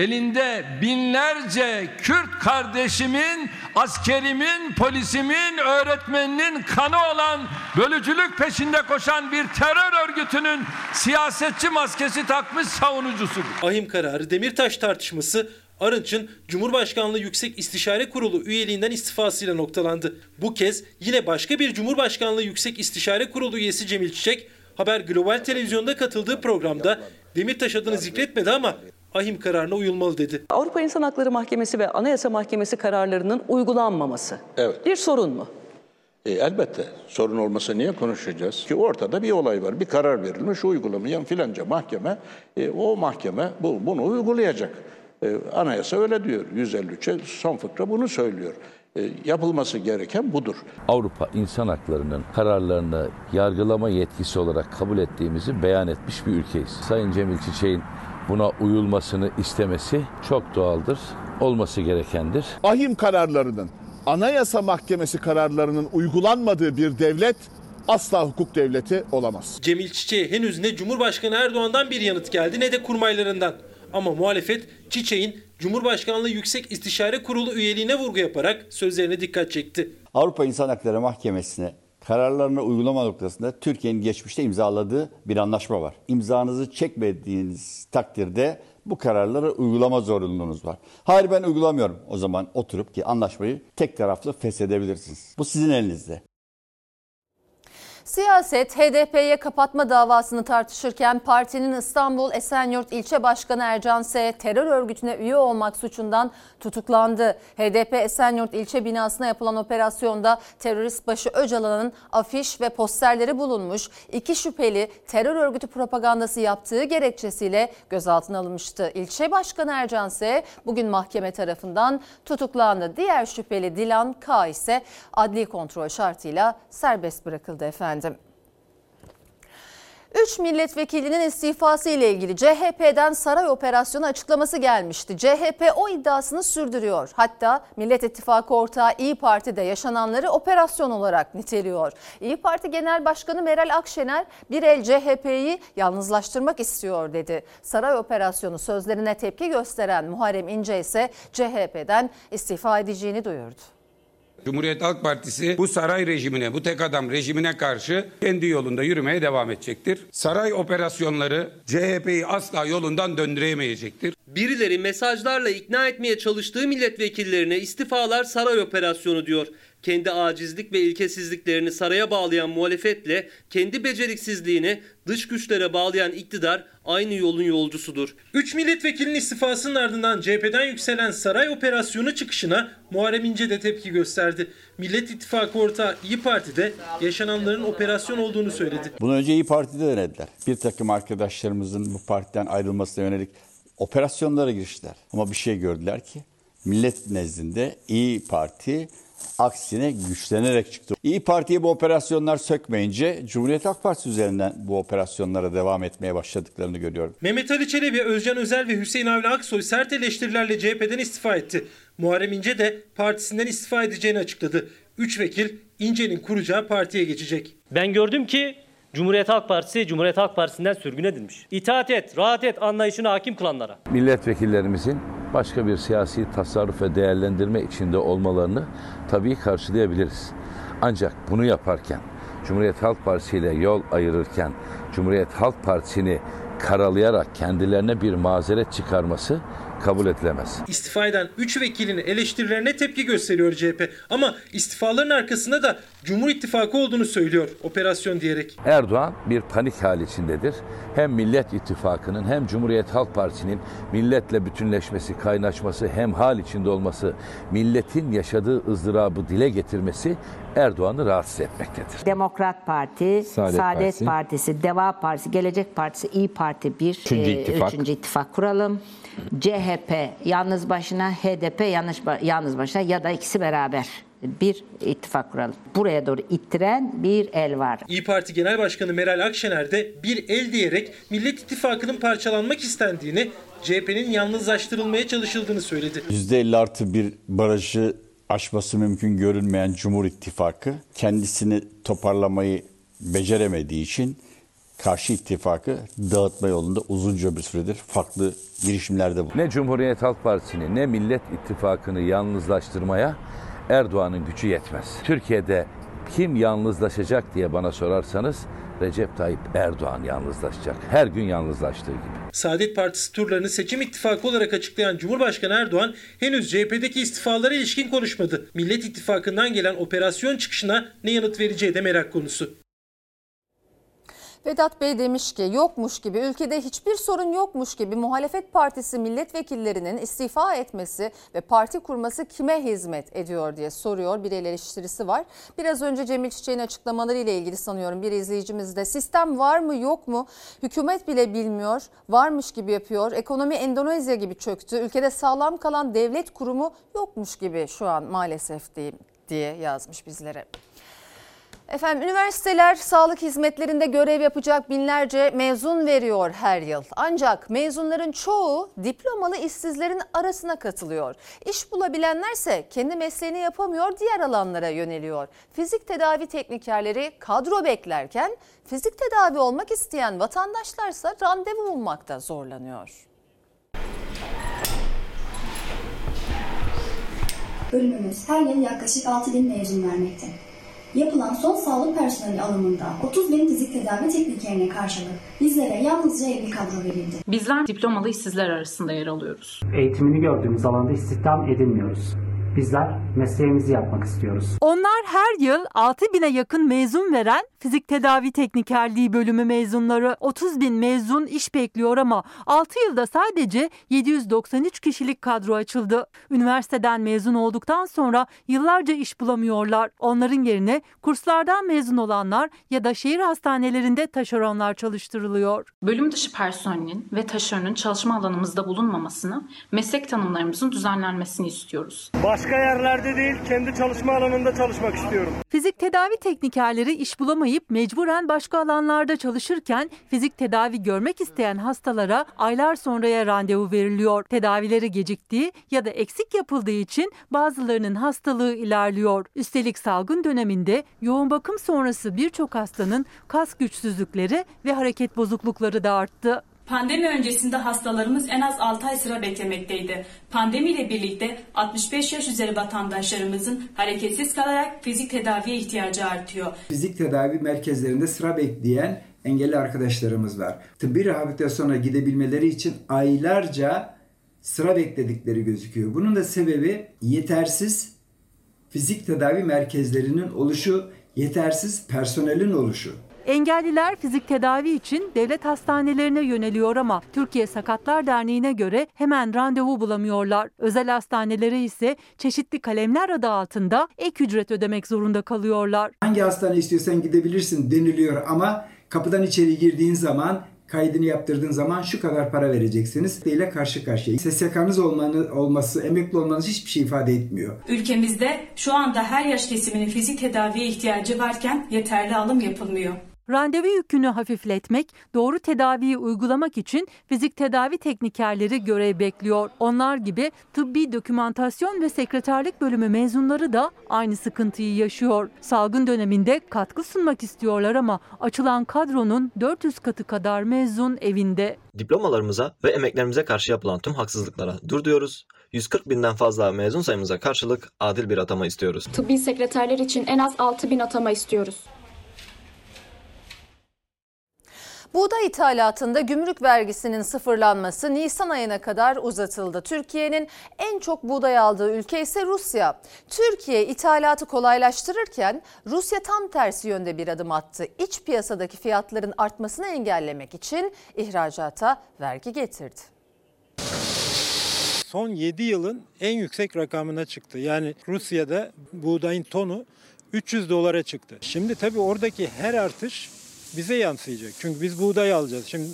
elinde binlerce Kürt kardeşimin, askerimin, polisimin, öğretmeninin kanı olan bölücülük peşinde koşan bir terör örgütünün siyasetçi maskesi takmış savunucusudur. Ahim kararı Demirtaş tartışması Arınç'ın Cumhurbaşkanlığı Yüksek İstişare Kurulu üyeliğinden istifasıyla noktalandı. Bu kez yine başka bir Cumhurbaşkanlığı Yüksek İstişare Kurulu üyesi Cemil Çiçek, Haber Global Televizyon'da katıldığı programda Demirtaş adını zikretmedi ama ahim kararına uyulmalı dedi. Avrupa İnsan Hakları Mahkemesi ve Anayasa Mahkemesi kararlarının uygulanmaması Evet. bir sorun mu? E, elbette sorun olmasa niye konuşacağız? Ki ortada bir olay var. Bir karar verilmiş uygulamayan filanca mahkeme e, o mahkeme bu, bunu uygulayacak. E, anayasa öyle diyor. 153'e son fıkra bunu söylüyor. E, yapılması gereken budur. Avrupa İnsan Hakları'nın kararlarını yargılama yetkisi olarak kabul ettiğimizi beyan etmiş bir ülkeyiz. Sayın Cemil Çiçek'in buna uyulmasını istemesi çok doğaldır, olması gerekendir. ahim kararlarının, Anayasa Mahkemesi kararlarının uygulanmadığı bir devlet asla hukuk devleti olamaz. Cemil Çiçek'e henüz ne Cumhurbaşkanı Erdoğan'dan bir yanıt geldi ne de kurmaylarından. Ama muhalefet Çiçek'in Cumhurbaşkanlığı Yüksek İstişare Kurulu üyeliğine vurgu yaparak sözlerine dikkat çekti. Avrupa İnsan Hakları Mahkemesi'ne kararlarını uygulama noktasında Türkiye'nin geçmişte imzaladığı bir anlaşma var. İmzanızı çekmediğiniz takdirde bu kararları uygulama zorunluluğunuz var. Hayır ben uygulamıyorum. O zaman oturup ki anlaşmayı tek taraflı feshedebilirsiniz. Bu sizin elinizde. Siyaset HDP'ye kapatma davasını tartışırken partinin İstanbul Esenyurt İlçe Başkanı Ercan S. terör örgütüne üye olmak suçundan tutuklandı. HDP Esenyurt İlçe binasına yapılan operasyonda terörist başı Öcalan'ın afiş ve posterleri bulunmuş. İki şüpheli terör örgütü propagandası yaptığı gerekçesiyle gözaltına alınmıştı. İlçe Başkanı Ercan S. bugün mahkeme tarafından tutuklandı. Diğer şüpheli Dilan K. ise adli kontrol şartıyla serbest bırakıldı efendim. 3 milletvekilinin istifası ile ilgili CHP'den saray operasyonu açıklaması gelmişti. CHP o iddiasını sürdürüyor. Hatta Millet İttifakı ortağı İyi Parti de yaşananları operasyon olarak niteliyor. İyi Parti Genel Başkanı Meral Akşener bir el CHP'yi yalnızlaştırmak istiyor dedi. Saray operasyonu sözlerine tepki gösteren Muharrem İnce ise CHP'den istifa edeceğini duyurdu. Cumhuriyet Halk Partisi bu saray rejimine, bu tek adam rejimine karşı kendi yolunda yürümeye devam edecektir. Saray operasyonları CHP'yi asla yolundan döndüremeyecektir. Birileri mesajlarla ikna etmeye çalıştığı milletvekillerine istifalar saray operasyonu diyor. Kendi acizlik ve ilkesizliklerini saraya bağlayan muhalefetle kendi beceriksizliğini dış güçlere bağlayan iktidar aynı yolun yolcusudur. 3 milletvekilinin istifasının ardından CHP'den yükselen saray operasyonu çıkışına Muharrem İnce de tepki gösterdi. Millet İttifakı ortağı İyi Parti de yaşananların operasyon olduğunu söyledi. Bunu önce İyi Parti'de denediler. Bir takım arkadaşlarımızın bu partiden ayrılmasına yönelik operasyonlara giriştiler. Ama bir şey gördüler ki millet nezdinde İyi Parti aksine güçlenerek çıktı. İyi Parti'yi bu operasyonlar sökmeyince Cumhuriyet Halk Partisi üzerinden bu operasyonlara devam etmeye başladıklarını görüyorum. Mehmet Ali Çelebi, Özcan Özel ve Hüseyin Avni Aksoy sert eleştirilerle CHP'den istifa etti. Muharrem İnce de partisinden istifa edeceğini açıkladı. 3 vekil İnce'nin kuracağı partiye geçecek. Ben gördüm ki Cumhuriyet Halk Partisi Cumhuriyet Halk Partisi'nden sürgün edilmiş. İtaat et, rahat et anlayışına hakim kılanlara. Milletvekillerimizin başka bir siyasi tasarruf ve değerlendirme içinde olmalarını tabii karşılayabiliriz. Ancak bunu yaparken Cumhuriyet Halk Partisi ile yol ayırırken Cumhuriyet Halk Partisi'ni karalayarak kendilerine bir mazeret çıkarması kabul edilemez. İstifa eden 3 vekilin eleştirilerine tepki gösteriyor CHP. Ama istifaların arkasında da Cumhur İttifakı olduğunu söylüyor operasyon diyerek. Erdoğan bir panik hali içindedir. Hem Millet İttifakı'nın hem Cumhuriyet Halk Partisi'nin milletle bütünleşmesi, kaynaşması, hem hal içinde olması, milletin yaşadığı ızdırabı dile getirmesi Erdoğan'ı rahatsız etmektedir. Demokrat Parti, Saadet Saadet, Partisi. Partisi, Deva Partisi, Gelecek Partisi, İyi Parti bir Üçüncü e, ittifak. üçüncü ittifak kuralım. CHP yalnız başına, HDP yalnız, yalnız başına ya da ikisi beraber bir ittifak kuralım. Buraya doğru ittiren bir el var. İyi Parti Genel Başkanı Meral Akşener de bir el diyerek Millet İttifakı'nın parçalanmak istendiğini, CHP'nin yalnızlaştırılmaya çalışıldığını söyledi. %50 artı bir barajı aşması mümkün görünmeyen Cumhur İttifakı kendisini toparlamayı beceremediği için karşı ittifakı dağıtma yolunda uzunca bir süredir farklı girişimlerde bu. Ne Cumhuriyet Halk Partisi'ni ne Millet İttifakı'nı yalnızlaştırmaya Erdoğan'ın gücü yetmez. Türkiye'de kim yalnızlaşacak diye bana sorarsanız Recep Tayyip Erdoğan yalnızlaşacak. Her gün yalnızlaştığı gibi. Saadet Partisi turlarını seçim ittifakı olarak açıklayan Cumhurbaşkanı Erdoğan henüz CHP'deki istifalara ilişkin konuşmadı. Millet İttifakı'ndan gelen operasyon çıkışına ne yanıt vereceği de merak konusu. Vedat Bey demiş ki yokmuş gibi ülkede hiçbir sorun yokmuş gibi muhalefet partisi milletvekillerinin istifa etmesi ve parti kurması kime hizmet ediyor diye soruyor. Bir eleştirisi var. Biraz önce Cemil Çiçek'in açıklamaları ile ilgili sanıyorum bir izleyicimiz de sistem var mı yok mu hükümet bile bilmiyor varmış gibi yapıyor. Ekonomi Endonezya gibi çöktü. Ülkede sağlam kalan devlet kurumu yokmuş gibi şu an maalesef diyeyim diye yazmış bizlere. Efendim üniversiteler sağlık hizmetlerinde görev yapacak binlerce mezun veriyor her yıl. Ancak mezunların çoğu diplomalı işsizlerin arasına katılıyor. İş bulabilenlerse kendi mesleğini yapamıyor diğer alanlara yöneliyor. Fizik tedavi teknikerleri kadro beklerken fizik tedavi olmak isteyen vatandaşlarsa randevu bulmakta zorlanıyor. Bölümümüz her yıl yaklaşık 6 bin mezun vermekte. Yapılan son sağlık personeli alımında 30 bin fizik tedavi teknikerine karşılık bizlere yalnızca 50 kadro verildi. Bizler diplomalı işsizler arasında yer alıyoruz. Eğitimini gördüğümüz alanda istihdam edilmiyoruz. Bizler mesleğimizi yapmak istiyoruz. Onlar her yıl 6 bine yakın mezun veren fizik tedavi teknikerliği bölümü mezunları 30 bin mezun iş bekliyor ama 6 yılda sadece 793 kişilik kadro açıldı. Üniversiteden mezun olduktan sonra yıllarca iş bulamıyorlar. Onların yerine kurslardan mezun olanlar ya da şehir hastanelerinde taşeronlar çalıştırılıyor. Bölüm dışı personelin ve taşeronun çalışma alanımızda bulunmamasını, meslek tanımlarımızın düzenlenmesini istiyoruz. Başka yerlerde değil, kendi çalışma alanında çalışmak istiyorum. Fizik tedavi teknikerleri iş bulamayıp mecburen başka alanlarda çalışırken fizik tedavi görmek isteyen hastalara aylar sonraya randevu veriliyor. Tedavileri geciktiği ya da eksik yapıldığı için bazılarının hastalığı ilerliyor. Üstelik salgın döneminde yoğun bakım sonrası birçok hastanın kas güçsüzlükleri ve hareket bozuklukları da arttı. Pandemi öncesinde hastalarımız en az 6 ay sıra beklemekteydi. Pandemiyle birlikte 65 yaş üzeri vatandaşlarımızın hareketsiz kalarak fizik tedaviye ihtiyacı artıyor. Fizik tedavi merkezlerinde sıra bekleyen engelli arkadaşlarımız var. Tıbbi rehabilitasyona gidebilmeleri için aylarca sıra bekledikleri gözüküyor. Bunun da sebebi yetersiz fizik tedavi merkezlerinin oluşu, yetersiz personelin oluşu. Engelliler fizik tedavi için devlet hastanelerine yöneliyor ama Türkiye Sakatlar Derneği'ne göre hemen randevu bulamıyorlar. Özel hastanelere ise çeşitli kalemler adı altında ek ücret ödemek zorunda kalıyorlar. Hangi hastane istiyorsan gidebilirsin deniliyor ama kapıdan içeri girdiğin zaman kaydını yaptırdığın zaman şu kadar para vereceksiniz ile karşı karşıya. SSK'nız olmanız, olması, emekli olmanız hiçbir şey ifade etmiyor. Ülkemizde şu anda her yaş kesiminin fizik tedaviye ihtiyacı varken yeterli alım yapılmıyor. Randevu yükünü hafifletmek, doğru tedaviyi uygulamak için fizik tedavi teknikerleri görev bekliyor. Onlar gibi tıbbi dokümantasyon ve sekreterlik bölümü mezunları da aynı sıkıntıyı yaşıyor. Salgın döneminde katkı sunmak istiyorlar ama açılan kadronun 400 katı kadar mezun evinde. Diplomalarımıza ve emeklerimize karşı yapılan tüm haksızlıklara dur diyoruz. 140 binden fazla mezun sayımıza karşılık adil bir atama istiyoruz. Tıbbi sekreterler için en az 6 bin atama istiyoruz. Buğday ithalatında gümrük vergisinin sıfırlanması Nisan ayına kadar uzatıldı. Türkiye'nin en çok buğday aldığı ülke ise Rusya. Türkiye ithalatı kolaylaştırırken Rusya tam tersi yönde bir adım attı. İç piyasadaki fiyatların artmasını engellemek için ihracata vergi getirdi. Son 7 yılın en yüksek rakamına çıktı. Yani Rusya'da buğdayın tonu 300 dolara çıktı. Şimdi tabii oradaki her artış bize yansıyacak. Çünkü biz buğday alacağız. Şimdi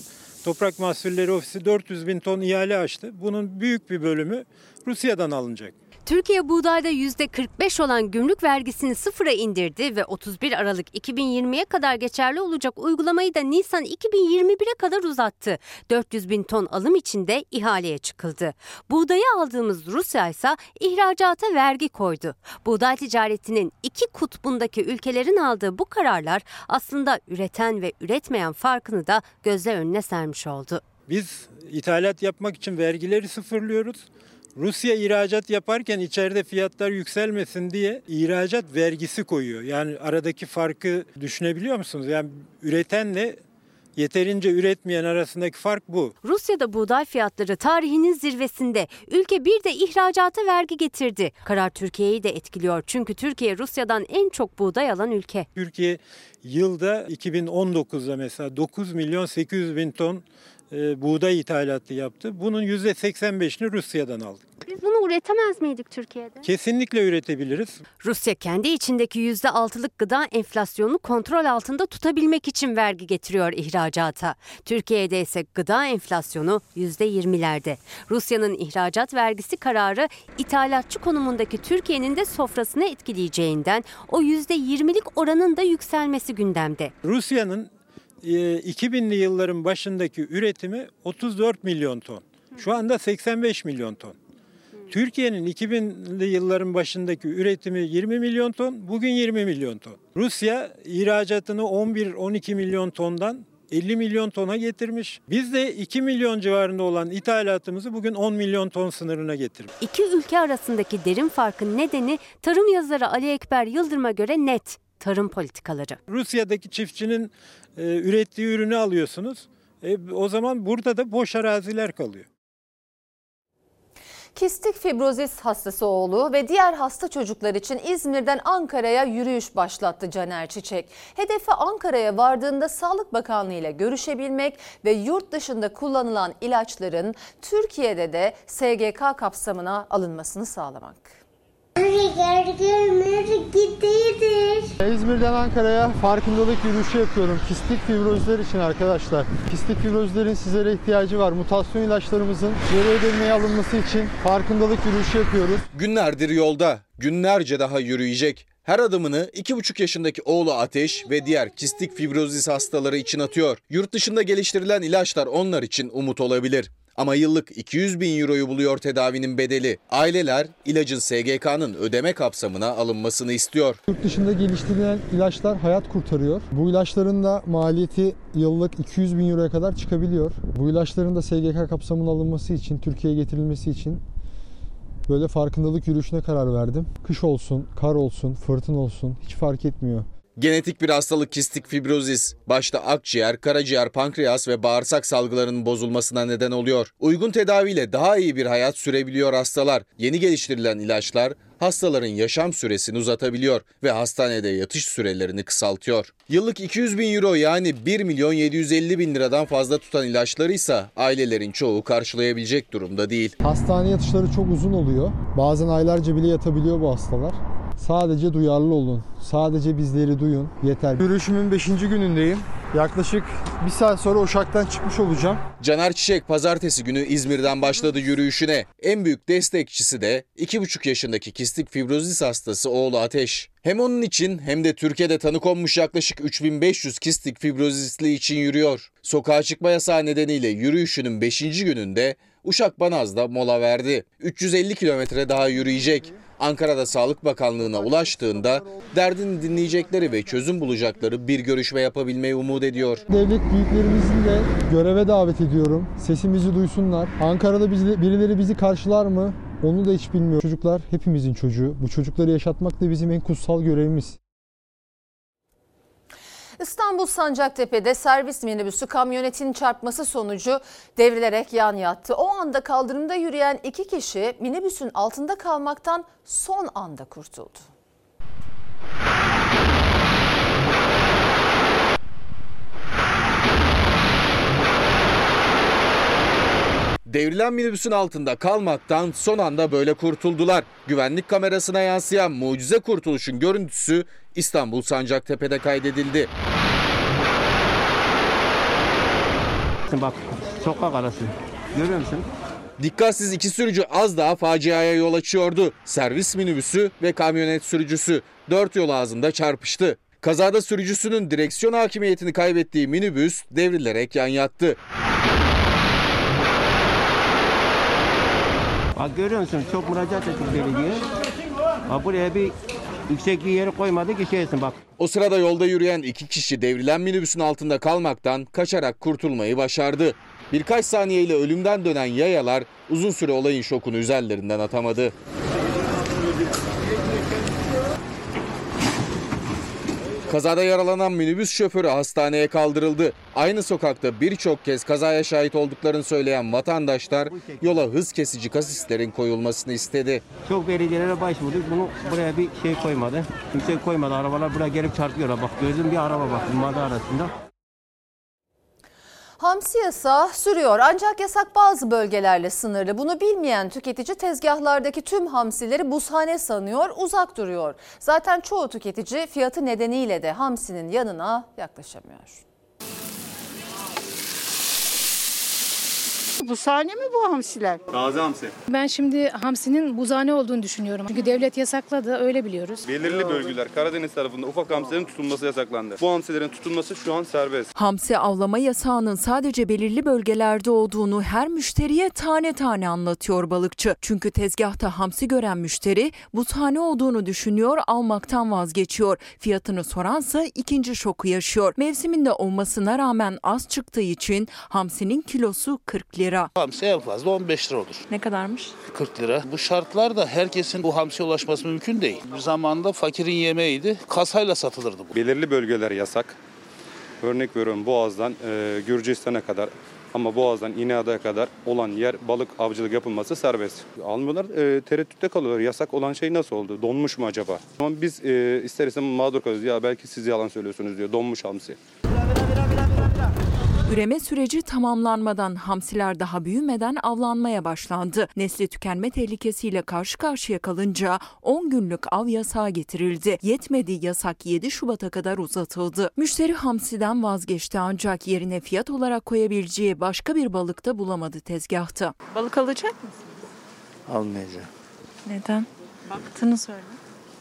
Toprak Mahsulleri Ofisi 400 bin ton ihale açtı. Bunun büyük bir bölümü Rusya'dan alınacak. Türkiye buğdayda %45 olan gümrük vergisini sıfıra indirdi ve 31 Aralık 2020'ye kadar geçerli olacak uygulamayı da Nisan 2021'e kadar uzattı. 400 bin ton alım için de ihaleye çıkıldı. Buğdayı aldığımız Rusya ise ihracata vergi koydu. Buğday ticaretinin iki kutbundaki ülkelerin aldığı bu kararlar aslında üreten ve üretmeyen farkını da gözler önüne sermiş oldu. Biz ithalat yapmak için vergileri sıfırlıyoruz. Rusya ihracat yaparken içeride fiyatlar yükselmesin diye ihracat vergisi koyuyor. Yani aradaki farkı düşünebiliyor musunuz? Yani üretenle yeterince üretmeyen arasındaki fark bu. Rusya'da buğday fiyatları tarihinin zirvesinde. Ülke bir de ihracata vergi getirdi. Karar Türkiye'yi de etkiliyor. Çünkü Türkiye Rusya'dan en çok buğday alan ülke. Türkiye yılda 2019'da mesela 9 milyon 800 bin ton e, buğday ithalatı yaptı. Bunun %85'ini Rusya'dan aldık. Biz bunu üretemez miydik Türkiye'de? Kesinlikle üretebiliriz. Rusya kendi içindeki %6'lık gıda enflasyonunu kontrol altında tutabilmek için vergi getiriyor ihracata. Türkiye'de ise gıda enflasyonu %20'lerde. Rusya'nın ihracat vergisi kararı ithalatçı konumundaki Türkiye'nin de sofrasını etkileyeceğinden o %20'lik oranın da yükselmesi gündemde. Rusya'nın 2000'li yılların başındaki üretimi 34 milyon ton. Şu anda 85 milyon ton. Türkiye'nin 2000'li yılların başındaki üretimi 20 milyon ton, bugün 20 milyon ton. Rusya ihracatını 11-12 milyon tondan 50 milyon tona getirmiş. Biz de 2 milyon civarında olan ithalatımızı bugün 10 milyon ton sınırına getirdik. İki ülke arasındaki derin farkın nedeni tarım yazarı Ali Ekber Yıldırım'a göre net tarım politikaları. Rusya'daki çiftçinin e, ürettiği ürünü alıyorsunuz. E, o zaman burada da boş araziler kalıyor. Kistik fibrozis hastası oğlu ve diğer hasta çocuklar için İzmir'den Ankara'ya yürüyüş başlattı Caner Çiçek. Hedefi Ankara'ya vardığında Sağlık Bakanlığı ile görüşebilmek ve yurt dışında kullanılan ilaçların Türkiye'de de SGK kapsamına alınmasını sağlamak. İzmir'den Ankara'ya farkındalık yürüyüşü yapıyorum. Kistik fibrozlar için arkadaşlar. Kistik fibrozların sizlere ihtiyacı var. Mutasyon ilaçlarımızın geri ödemeye alınması için farkındalık yürüyüşü yapıyoruz. Günlerdir yolda, günlerce daha yürüyecek. Her adımını 2,5 yaşındaki oğlu Ateş ve diğer kistik fibrozis hastaları için atıyor. Yurt dışında geliştirilen ilaçlar onlar için umut olabilir. Ama yıllık 200 bin euroyu buluyor tedavinin bedeli. Aileler ilacın SGK'nın ödeme kapsamına alınmasını istiyor. Yurt dışında geliştirilen ilaçlar hayat kurtarıyor. Bu ilaçların da maliyeti yıllık 200 bin euroya kadar çıkabiliyor. Bu ilaçların da SGK kapsamına alınması için, Türkiye'ye getirilmesi için böyle farkındalık yürüyüşüne karar verdim. Kış olsun, kar olsun, fırtına olsun hiç fark etmiyor. Genetik bir hastalık kistik fibrozis, başta akciğer, karaciğer, pankreas ve bağırsak salgılarının bozulmasına neden oluyor. Uygun tedaviyle daha iyi bir hayat sürebiliyor hastalar. Yeni geliştirilen ilaçlar hastaların yaşam süresini uzatabiliyor ve hastanede yatış sürelerini kısaltıyor. Yıllık 200 bin euro yani 1 milyon 750 bin liradan fazla tutan ilaçları ise ailelerin çoğu karşılayabilecek durumda değil. Hastane yatışları çok uzun oluyor. Bazen aylarca bile yatabiliyor bu hastalar. Sadece duyarlı olun. Sadece bizleri duyun. Yeter. Yürüyüşümün 5. günündeyim. Yaklaşık bir saat sonra Uşak'tan çıkmış olacağım. Caner Çiçek pazartesi günü İzmir'den başladı yürüyüşüne. En büyük destekçisi de 2,5 yaşındaki kistik fibrozis hastası oğlu Ateş. Hem onun için hem de Türkiye'de tanı konmuş yaklaşık 3500 kistik fibrozisli için yürüyor. Sokağa çıkma yasağı nedeniyle yürüyüşünün 5. gününde Uşak Banaz'da mola verdi. 350 kilometre daha yürüyecek. Ankara'da Sağlık Bakanlığı'na ulaştığında derdini dinleyecekleri ve çözüm bulacakları bir görüşme yapabilmeyi umut ediyor. Devlet büyüklerimizi de göreve davet ediyorum. Sesimizi duysunlar. Ankara'da bizi, birileri bizi karşılar mı? Onu da hiç bilmiyorum. Çocuklar hepimizin çocuğu. Bu çocukları yaşatmak da bizim en kutsal görevimiz. İstanbul Sancaktepe'de servis minibüsü kamyonetin çarpması sonucu devrilerek yan yattı. O anda kaldırımda yürüyen iki kişi minibüsün altında kalmaktan son anda kurtuldu. Devrilen minibüsün altında kalmaktan son anda böyle kurtuldular. Güvenlik kamerasına yansıyan mucize kurtuluşun görüntüsü İstanbul Sancaktepe'de kaydedildi. Bak sokak arası. Görüyor musun? Dikkatsiz iki sürücü az daha faciaya yol açıyordu. Servis minibüsü ve kamyonet sürücüsü dört yol ağzında çarpıştı. Kazada sürücüsünün direksiyon hakimiyetini kaybettiği minibüs devrilerek yan yattı. Bak görüyor musun çok müracaat ettik belediye. Bak buraya bir yüksek bir yere koymadı ki bak. O sırada yolda yürüyen iki kişi devrilen minibüsün altında kalmaktan kaçarak kurtulmayı başardı. Birkaç saniyeyle ölümden dönen yayalar uzun süre olayın şokunu üzerlerinden atamadı. Kazada yaralanan minibüs şoförü hastaneye kaldırıldı. Aynı sokakta birçok kez kazaya şahit olduklarını söyleyen vatandaşlar yola hız kesici kasislerin koyulmasını istedi. Çok belediyelere başvurduk bunu buraya bir şey koymadı. Yüksek koymadı arabalar buraya gelip çarpıyorlar. Bak gözüm bir araba bak madı arasında. Hamsi yasağı sürüyor ancak yasak bazı bölgelerle sınırlı. Bunu bilmeyen tüketici tezgahlardaki tüm hamsileri buzhane sanıyor, uzak duruyor. Zaten çoğu tüketici fiyatı nedeniyle de hamsinin yanına yaklaşamıyor. Bu sahne mi bu hamsiler? Taze hamsi. Ben şimdi hamsinin buzhane olduğunu düşünüyorum. Çünkü devlet yasakladı öyle biliyoruz. Belirli bölgeler Karadeniz tarafında ufak hamsilerin tutulması yasaklandı. Bu hamsilerin tutulması şu an serbest. Hamsi avlama yasağının sadece belirli bölgelerde olduğunu her müşteriye tane tane anlatıyor balıkçı. Çünkü tezgahta hamsi gören müşteri buzhane olduğunu düşünüyor, almaktan vazgeçiyor. Fiyatını soransa ikinci şoku yaşıyor. Mevsiminde olmasına rağmen az çıktığı için hamsinin kilosu 40 lira. Hamsi en fazla 15 lira olur. Ne kadarmış? 40 lira. Bu şartlarda herkesin bu hamsiye ulaşması mümkün değil. Bir zamanda fakirin yemeğiydi. Kasayla satılırdı bu. Belirli bölgeler yasak. Örnek veriyorum Boğaz'dan e, Gürcistan'a kadar ama Boğaz'dan İneada'ya kadar olan yer balık avcılık yapılması serbest. Almıyorlar, e, tereddütte kalıyorlar. Yasak olan şey nasıl oldu? Donmuş mu acaba? Ama biz e, ister istemez mağdur kalıyoruz. Ya belki siz yalan söylüyorsunuz diyor. Donmuş hamsi. Üreme süreci tamamlanmadan hamsiler daha büyümeden avlanmaya başlandı. Nesli tükenme tehlikesiyle karşı karşıya kalınca 10 günlük av yasağı getirildi. Yetmedi yasak 7 Şubat'a kadar uzatıldı. Müşteri hamsiden vazgeçti ancak yerine fiyat olarak koyabileceği başka bir balık da bulamadı tezgahta. Balık alacak mısın? Almayacağım. Neden? Baktığını söyle.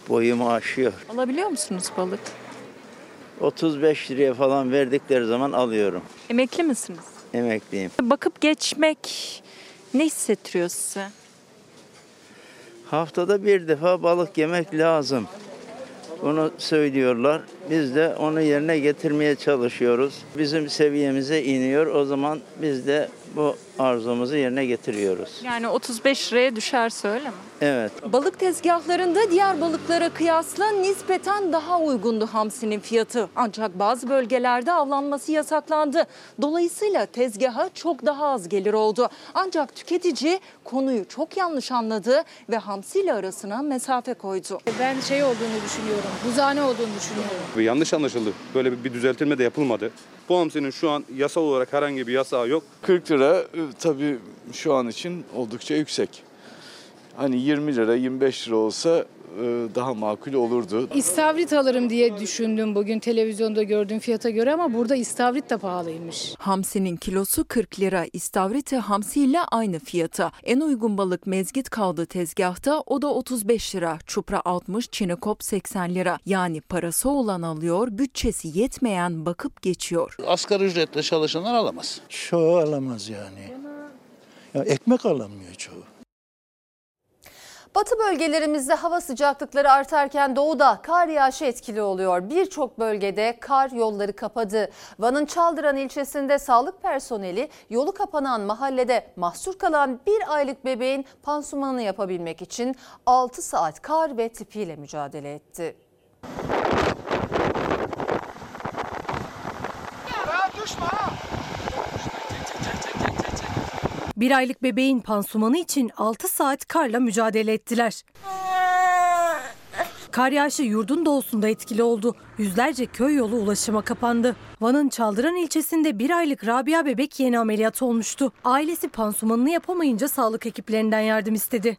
Boyumu aşıyor. Alabiliyor musunuz balık? 35 liraya falan verdikleri zaman alıyorum. Emekli misiniz? Emekliyim. Bakıp geçmek ne hissettiriyor size? Haftada bir defa balık yemek lazım. Bunu söylüyorlar. Biz de onu yerine getirmeye çalışıyoruz. Bizim seviyemize iniyor. O zaman biz de bu arzumuzu yerine getiriyoruz. Yani 35 liraya düşerse öyle mi? Evet. Balık tezgahlarında diğer balıklara kıyasla nispeten daha uygundu hamsinin fiyatı. Ancak bazı bölgelerde avlanması yasaklandı. Dolayısıyla tezgaha çok daha az gelir oldu. Ancak tüketici konuyu çok yanlış anladı ve hamsiyle arasına mesafe koydu. Ben şey olduğunu düşünüyorum. Buzhane olduğunu düşünüyorum. Ve yanlış anlaşıldı. Böyle bir, bir düzeltilme de yapılmadı. Bu hamsinin şu an yasal olarak herhangi bir yasağı yok. 40 lira e, tabii şu an için oldukça yüksek. Hani 20 lira 25 lira olsa daha makul olurdu. İstavrit alırım diye düşündüm bugün televizyonda gördüğüm fiyata göre ama burada istavrit de pahalıymış. Hamsinin kilosu 40 lira, istavriti hamsiyle aynı fiyata. En uygun balık mezgit kaldı tezgahta, o da 35 lira. Çupra 60, çinekop 80 lira. Yani parası olan alıyor, bütçesi yetmeyen bakıp geçiyor. Asgari ücretle çalışanlar alamaz. Çoğu alamaz yani. Ya ekmek alamıyor çoğu. Batı bölgelerimizde hava sıcaklıkları artarken doğuda kar yağışı etkili oluyor. Birçok bölgede kar yolları kapadı. Van'ın Çaldıran ilçesinde sağlık personeli yolu kapanan mahallede mahsur kalan bir aylık bebeğin pansumanını yapabilmek için 6 saat kar ve tipiyle mücadele etti. Bir aylık bebeğin pansumanı için 6 saat karla mücadele ettiler. Kar yağışı yurdun doğusunda etkili oldu. Yüzlerce köy yolu ulaşıma kapandı. Van'ın Çaldıran ilçesinde bir aylık Rabia bebek yeni ameliyat olmuştu. Ailesi pansumanını yapamayınca sağlık ekiplerinden yardım istedi.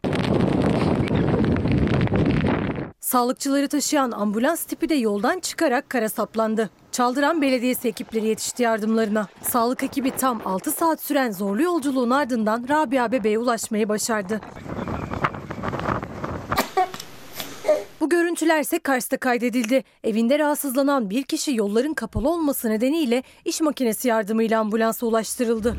Sağlıkçıları taşıyan ambulans tipi de yoldan çıkarak kara saplandı. Çaldıran Belediyesi ekipleri yetişti yardımlarına. Sağlık ekibi tam 6 saat süren zorlu yolculuğun ardından Rabia bebeğe ulaşmayı başardı. Bu görüntüler ise Kars'ta kaydedildi. Evinde rahatsızlanan bir kişi yolların kapalı olması nedeniyle iş makinesi yardımıyla ambulansa ulaştırıldı.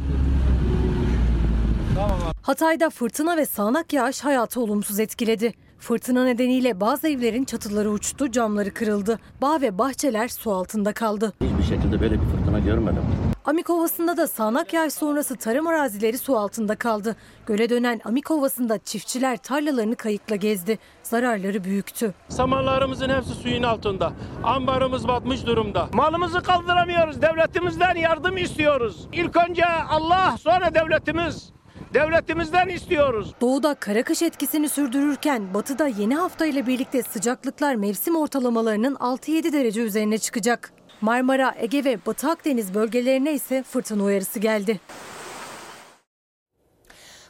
Hatay'da fırtına ve sağanak yağış hayatı olumsuz etkiledi. Fırtına nedeniyle bazı evlerin çatıları uçtu, camları kırıldı. Bağ ve bahçeler su altında kaldı. Hiçbir şekilde böyle bir fırtına görmedim. Amik Ovası'nda da sağanak yağış sonrası tarım arazileri su altında kaldı. Göle dönen Amik Ovası'nda çiftçiler tarlalarını kayıkla gezdi. Zararları büyüktü. Samanlarımızın hepsi suyun altında. Ambarımız batmış durumda. Malımızı kaldıramıyoruz. Devletimizden yardım istiyoruz. İlk önce Allah sonra devletimiz. Devletimizden istiyoruz. Doğuda kara kış etkisini sürdürürken batıda yeni hafta ile birlikte sıcaklıklar mevsim ortalamalarının 6-7 derece üzerine çıkacak. Marmara, Ege ve Batı Akdeniz bölgelerine ise fırtına uyarısı geldi.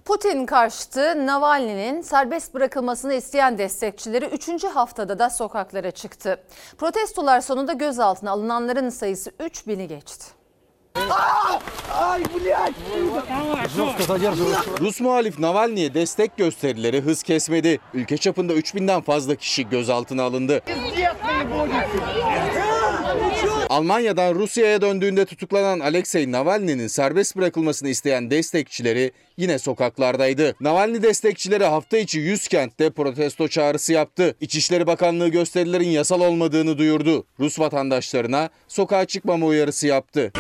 Putin karşıtı Navalny'nin serbest bırakılmasını isteyen destekçileri 3. haftada da sokaklara çıktı. Protestolar sonunda gözaltına alınanların sayısı 3000'i geçti. Rus muhalif Navalny'e destek gösterileri hız kesmedi. Ülke çapında 3000'den fazla kişi gözaltına alındı. Almanya'dan Rusya'ya döndüğünde tutuklanan Alexei Navalny'nin serbest bırakılmasını isteyen destekçileri yine sokaklardaydı. Navalny destekçileri hafta içi 100 kentte protesto çağrısı yaptı. İçişleri Bakanlığı gösterilerin yasal olmadığını duyurdu. Rus vatandaşlarına sokağa çıkmama uyarısı yaptı.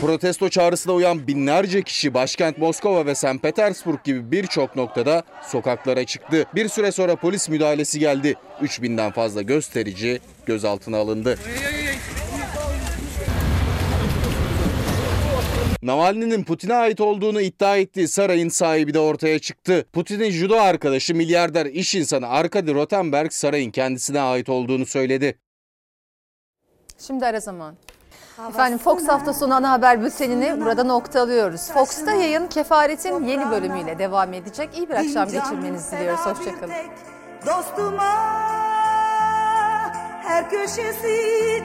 Protesto çağrısına uyan binlerce kişi başkent Moskova ve St. Petersburg gibi birçok noktada sokaklara çıktı. Bir süre sonra polis müdahalesi geldi. 3000'den fazla gösterici gözaltına alındı. Navalny'nin Putin'e ait olduğunu iddia ettiği sarayın sahibi de ortaya çıktı. Putin'in judo arkadaşı milyarder iş insanı Arkady Rotenberg sarayın kendisine ait olduğunu söyledi. Şimdi ara zaman. Efendim Fox hafta sonu ana haber bültenini burada noktalıyoruz. Fox'ta yayın Kefaret'in yeni bölümüyle devam edecek. İyi bir akşam geçirmenizi diliyoruz. Hoşçakalın. Dostuma her köşesi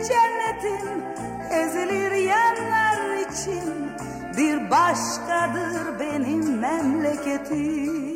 cennetin ezilir yanlar için bir başkadır benim memleketim.